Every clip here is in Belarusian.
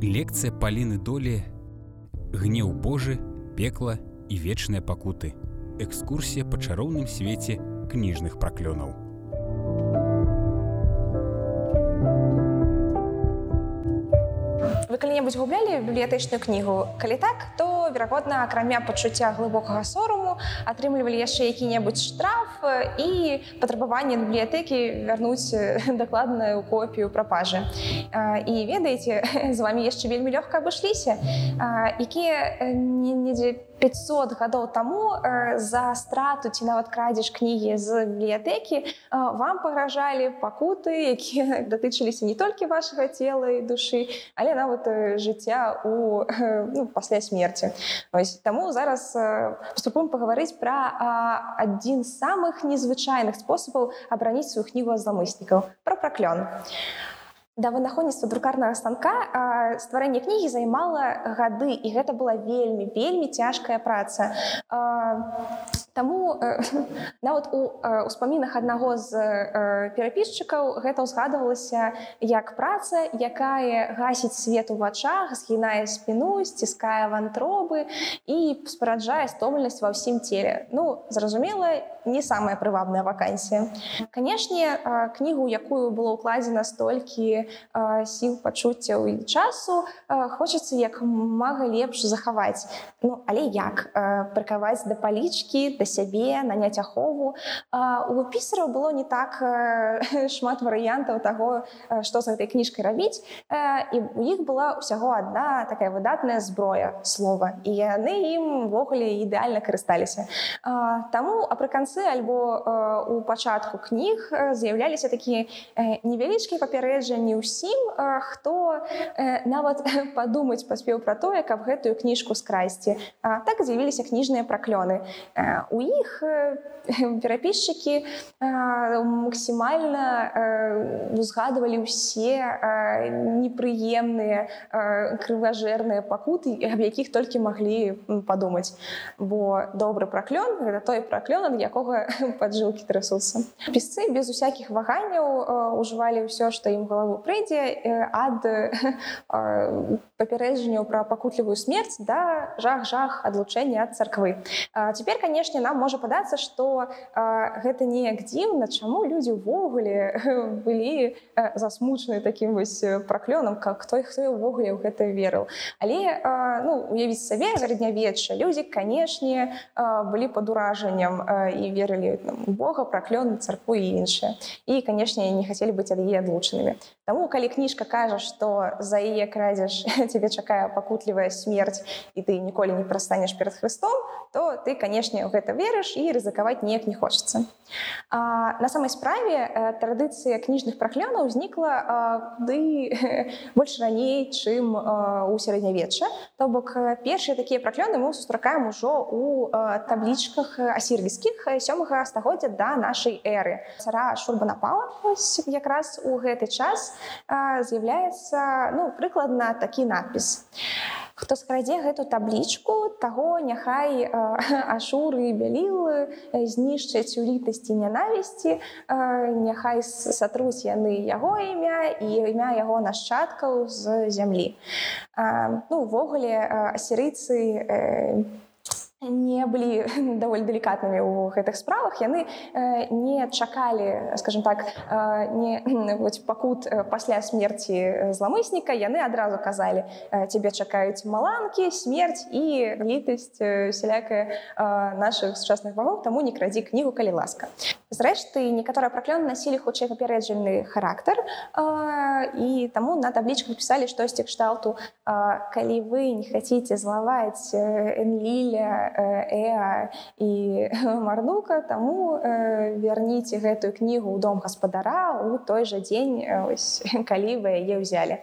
Лекцыя паліны долі, гнеў Божы, пекла і вечныя пакуты. Экскурсія па чароўным свеце кніжных праклёнаў. Вы калі-небудзь гублялі бібліятэчную кнігу. Калі так, то верагодна, акрамя пачуцця глыбокага сораму атрымлівалі яшчэ які-небудзь штраф і патрабаванне бібліятэкі вярнуць дакладную копію прапажы. І ведаеце, з вами яшчэ вельмі лёгка абышліся, якія недзе 500 гадоў таму э, за страту ці нават крадзеж кнігі з бібліятэкі э, вам пагражалі пакуты якія датычыліся не толькі вашага цела і душы але нават э, жыцця у ну, пасля смерти таму зараз паступом пагаварыць пра адзін з самых незвычайных спосабаў абараніць сваю кнігу зламыснікаў пра праклён. а да вынаходніцтва друкарнага станка стварэнне кнігі займала гады і гэта была вельмі вельмі цяжкая праца Таму э, нават у ўспамінах аднаго з э, перапісчыкаў гэта ўзгадывалася як праца, якая гасіць свет у вачах, згінае спіну, сціскае вантробы і спараджае стомленасць ва ўсім целе. Ну зразумела, не самая прывабная вакансія. Канешне, кнігу, якую было ўкладзена столькі сіл пачуццяў і часу, хочацца як мага лепш захаваць. Ну, але як? Прыкаваць да палічкі, да сябе наняць ахову. У пісараў было не так шмат варыянтаў таго што з гэтай кніжкай рабіць. І у іх была ўсяго адна такая выдатная зброя слова. І яны імвогуле ідэальна карысталіся. Таму апрыканцы альбо у пачатку кніг з'яўляліся такія невялічкія папярэджанні ўсім хто нават падумаць паспеў пра тое каб гэтую кніжку скрасці так з'явіліся кніжныя праклёны у іх перапісчыкі максімальна узгадывалі ўсе непрыемныя крыважэрныя пакуты аб якіх толькі маглі падумаць бо добры праклён гэта той праклён ад якога паджылкі трасуцца пісцы без усякіх ваганняў ужывалі ўсё што ім галаву прыйдзе ад папярэджанняў пра пакутлівую смерць да жах жах адлучэння ад царквы цяпер канешне нам можа падацца што гэта неяк дзіўна чаму людзі ўвогуле былі засмучаны такім вось праклёнам как той хто ўвогуле ў гэта верыў але ну уявіць сабе сярэднявечча людзі канешне былі пад уражаннем і верылі Бога праклён царкву і іншае і канешне не хацелі быць ад яе адлучанымі Таму калі кніжка кажа што за яе крадзеш тебе чакае пакутлівая смерць і ты ніколі не прастанеш перад хрыстом то ты канешне ў гэта верыш і рызыкаваць неяк не хочацца. На самай справе традыцыя кніжных праклёнаў узнікла ды больш раней, чым у сярэднявечча. То бок першыя такія праклёны мы сустракаем ужо ў таблічках асірвійскіх сёмага стагоддзя да нашай эры. Цара шурба напала якраз у гэты час з'яўляецца ну, прыкладна такі надпіс хто скрадзе гэту таблічку таго няхай ашуры бялілы знішчаць у літасці нянавісці няхай сатруць яны яго імя і імя яго нашчадкаў з зямлі ну увогуле асірыйцы не не былі даволі далікатнымі ў гэтых справах яны э, не чакалі скажем так э, не пакут э, пасля смерти зламысніка яны адразу казалі цябе чакаюць маланкі смерць і літасць сялякая наших сучасных багоў таму не крадзі кнігу калі ласка зрэшты некаторыя праклёны насілі хутчэй папярэджальны характар і таму на таблічках пісалі штосьці кшталту калі вы не хаце злаваць энліля Эа і марнука таму вярніце гэтую кнігу ў дом гаспадара у той жа дзень ось, калі вы яе ўзялі.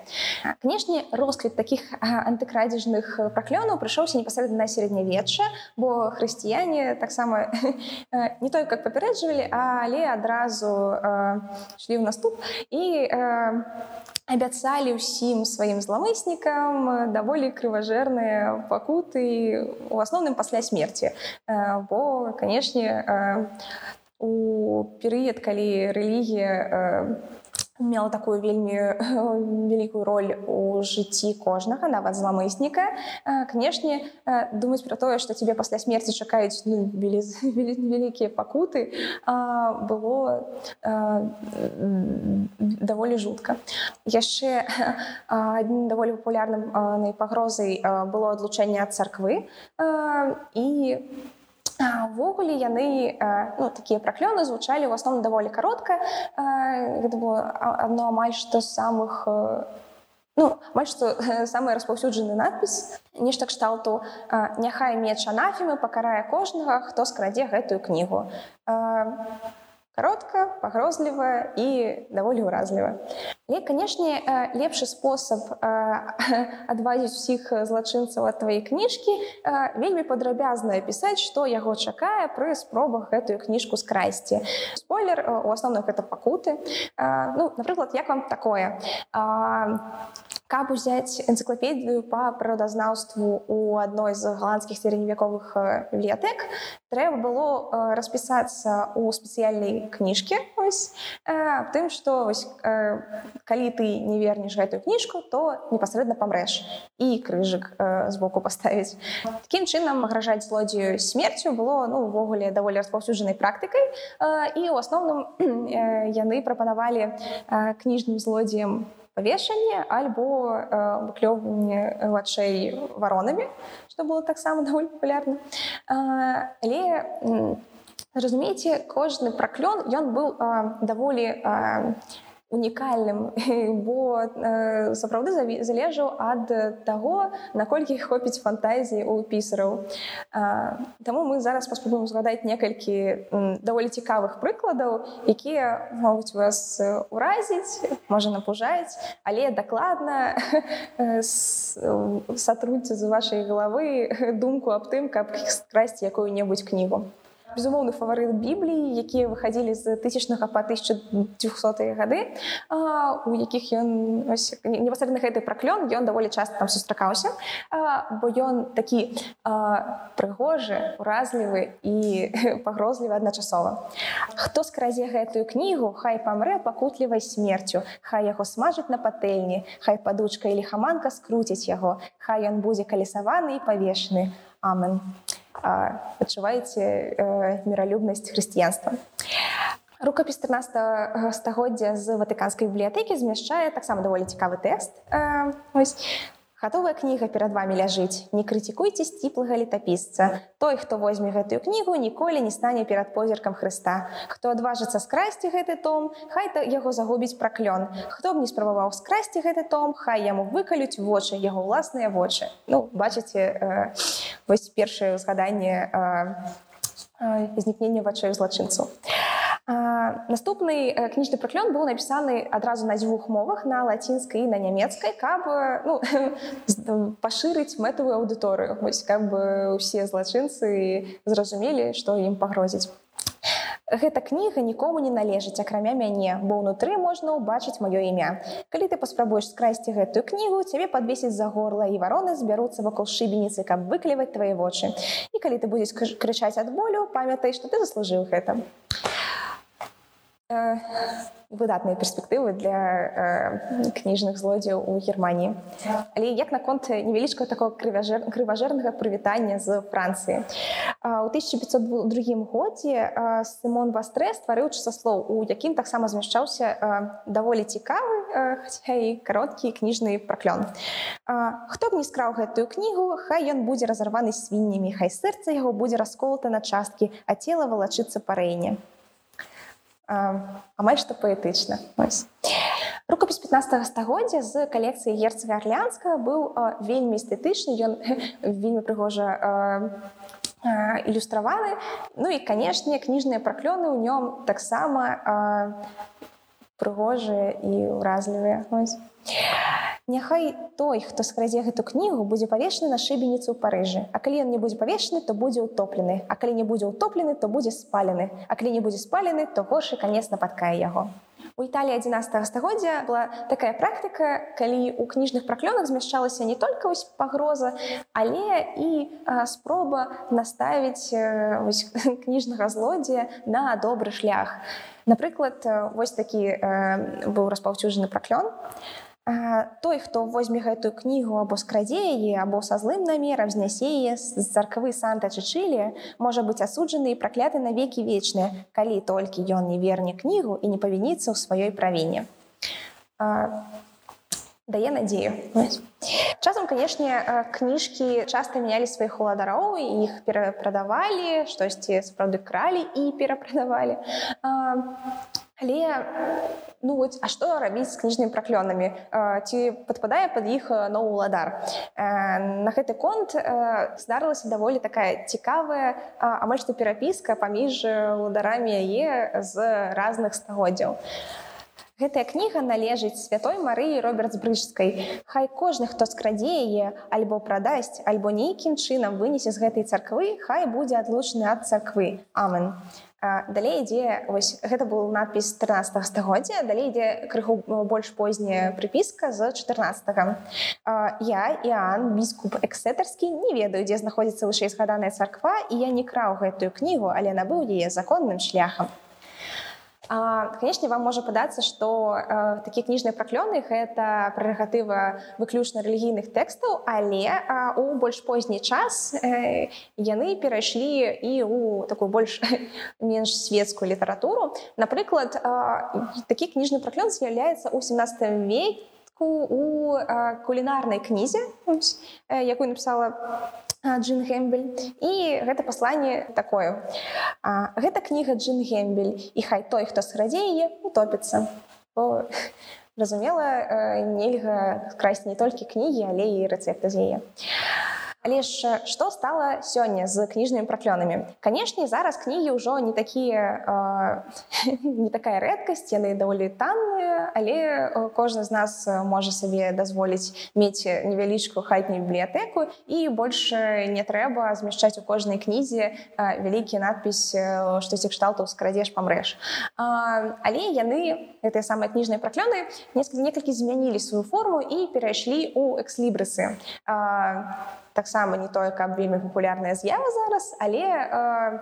Канешне росквіт таких антыкрадзежных праклёнаў прыйшоўся непасрэдна на сярэднявечча бо хрысціяне таксама не той как папярэджвалі але адразу шлі ў наступ. І абяцалі ўсім сваім зламыснікам даволі крыважэрныя пакуты у асноўным пасля смерці бо канешне у перыяд калі рэлігія мела такую вельмі вялікую роль у жыцці кожнага нават зламысніка канешне думаць про тое что тебе пасля смерти чакаюць ну, вялікія пакуты было даволі жутка яшчэ адним даволі папулярным найпагрозай было адлучэнне ад царквы і увогуле яны ну, такія праклёны звучалі ў асноўным даволі каротка гэта было адно амаль што самых ну, амаль што самы распаўсюджаны надпіс нешта кшталту няхай меч анафімы пакарае кожнага хто скрадзе гэтую кнігу каротка пагрозлівая і даволі ўразліва але канешне лепшы спосаб адвазіць усіх злачынцаў ад твае кніжкі вельмі падрабязна пісаць што яго чакае пры спробах гэтую кніжку скрасці спойлер у асноўных гэта пакуты ну напрыклад як вам такое каб узяць энцыклапедыю па прыродазнаўству у адной з галандскіх сярэдневяковых бібліятэк трэба было распісацца у спецыяльнай кніжкі тым што калі ты не вернеш гэтую кніжку то непасрэдна памрэш і крыжык збоку паставіць такім чынам агражаць злодзею смерцю было ну увогуле даволі распаўсюджанай практыкай і у асноўным яны прапанавалі кніжным злодзеем павешанне альбо выклёўванне вачэй варонамі што было таксама даволі папулярна але разумееце кожны праклён ён быў даволі унікальным бо э, сапраўды залежаў ад таго наколькі хопіць фантазіі у пісараў. Таму мы зараз паспрабуем згадаць некалькі даволі цікавых прыкладаў якія могуць вас уразіць можа напужаць але дакладна сатруце з вашай галавы думку аб тым каб скрасці якую-небудзь кнігу безумоўны фаварыт бібліі якія выхадзілі з тысячнага па 1200 гады у якіх ён непасрэдна гэты праклён ён даволі часта там сустракаўся. Бо ён такі прыгожы уразлівы і пагрозлівы адначасова. Хто скразе гэтую кнігу хай памрэ пакутлівай смерцю хай яго смажыць на патэльні хай падучка і лихаманка скруціць яго хай ён будзе калісаваны і павешаны. Амен а адчуваеце э, міралюбнасць хрысціянства. Рукапіс 13 стагоддзя з ватыканскай бібліятэкі змяшчае таксама даволі цікавы тэкст. Гатовая кніга перад вами ляжыць. Не крытыкуйце сціплага летапісца. Той, хто возьме гэтую кнігу, ніколі не стане перад позіркам Хрыста. Хто адважыцца скрасці гэты том, хай яго загубіць праклён. Хто б не спрабаваў скрасці гэты том, хай яму выкалюць вочы яго ўласныя вочы. Ну бачыце э, вось першае ўзгаданне знікнення вачэй злачынцу. Наступны кніжны праклён быў напісаны адразу на дзвюх мовах на лацінскай і на нямецкай, каб ну, пашырыць мэтавую аўдыторыю, каб усе злачынцы зразумелі, што ім пагрозіць. Гэта кніга нікому не належыць, акрамя мяне, бо ўнутры можна ўбачыць маё імя. Калі ты паспрабуеш скрасці гэтую кнігу, цябе падвесіць за горла і вароны збяруцца вакол шыбеніцы, каб выкліваць твае вочы. І калі ты будзеш крычаць ад болю, памятай, што ты заслужыў гэта выдатныя перспектывы для э, кніжных злодзяў у германії але як наконт невялічка такого крыважэрнага прывітання з францыі у 1502 годзе сымон вастрэ стварыў часаслоў у якім таксама змяшчаўся даволі цікавы кароткі кніжны праклён хто б не скраў гэтую кнігу хай ён будзе разарваны свіннямі хай сэрца яго будзе расколата на часткі а цела валачыцца па рэйне амаль што паэтычна рукапіс 15 стагоддзя з калекцыі герцага арлянска быў вельмі эстэтычны. Ён вельмі прыгожа ілюстраваны. Ну і канешне кніжныя праклёны ў нём таксама прыгожыя і ўразлівыя Няхай той, хто скрадзе гэту кнігу, будзе павешаны на шыбеніцу ў парыжы. А калі ён не будзе павешаны, то будзе ўтоплены. А калі не будзе ўтоплены, то будзе спалены. А калі не будзе спалены, то горшы канец нападкае яго. У Італіі 11 стагоддзя была такая практыка, калі ў кніжных праклёнах змяшчалася не толькі вось пагроза, але і спроба наставіць кніжнага злодзея на добры шлях. Напрыклад, вось такі быў распаўсюджаны праклён той хто возьме гэтую кнігу або скрадзе яе або са злым намерам знясе яе з царквы санта чычылі можа быць асуджаны і пракляты на векі вечныя калі толькі ён не верне кнігу і не павініцца ў сваёй правіне. Дае надзею. Часам канешне кніжкі часта мянялі сваіх уладароў і іх перапрадавалі штосьці сапраўды кралі і перапрадавалі Але ну вот, а што рабіць з кніжнымі праклёнамі ці падпадае пад іх новы ўладар на гэты конт здарылася даволі такая цікавая амаль што перапіска паміж ударамі яе з разных стагоддзяў Гэтая кніга належыць святой марыі роберт брыжскай хай кожны хто скрадзе яе альбо прадасць альбо нейкім чынам вынесе з гэтай царквы хай будзе адлучаны ад царквы. Амен а далей ідзе вось гэта был надпіс 13 стагоддзя далей ідзе крыху больш позняя прыпіска з 14 -го. я іан біскуп эксетарскі не ведаю дзе знаходзіцца вышэй згаданая царква і я не краў гэтую кнігу але набыў яе законным шляхам канешне вам можа падацца што э, такія кніжныя праклёны гэта прэрагатыва выключна рэлігійных тэкстаў але у больш позні час э, яны перайшлі і у такую больш менш светскую літаратуру напрыклад э, такі кніжны праклён з'яўляецца ў 17 веке у кулінарнай кнізе якую напісала Джин Гэмбель і гэта пасланне такое. Гэта кніга Джин Гэмбель і хай той, хто сградзе яе утопіцца. Разумела, нельга скрасць не толькі кнігі, але і рэцэпты з яе. Але ж што стала сёння з кніжнымі праклёнамі? Канешне, зараз кнігі ўжо не такія не такая рэдкасць, яны даволі танныя, але кожны з нас можа сабе дазволіць мець невялічкую хатнюю бібліятэку і больш не трэба змяшчаць у кожнай кнізе вялікі надпіс штосьці кшталтаў скрадзеш памрэш. Але яны гэтыя самыя кніжныя праклёны некалькі змянілі сваю форму і перайшлі ў экслібрысы таксама не тое каб вельмі папулярная з'ява зараз але э,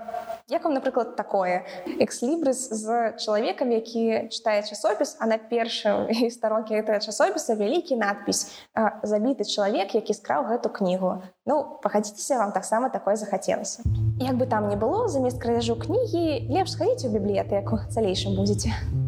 як вам напрыклад такое? Экслібрыс з чалавекам які чытае часопіс а на першым старонкі гэтага часопіса вялікі надпіс э, забіты чалавек які скраў гэту кнігу ну пахадзіцеся вам таксама такое захацелася. Як бы там не было замест крадзяжу кнігі лепш схадзіць у бібліятэку цалейшым будзеце. а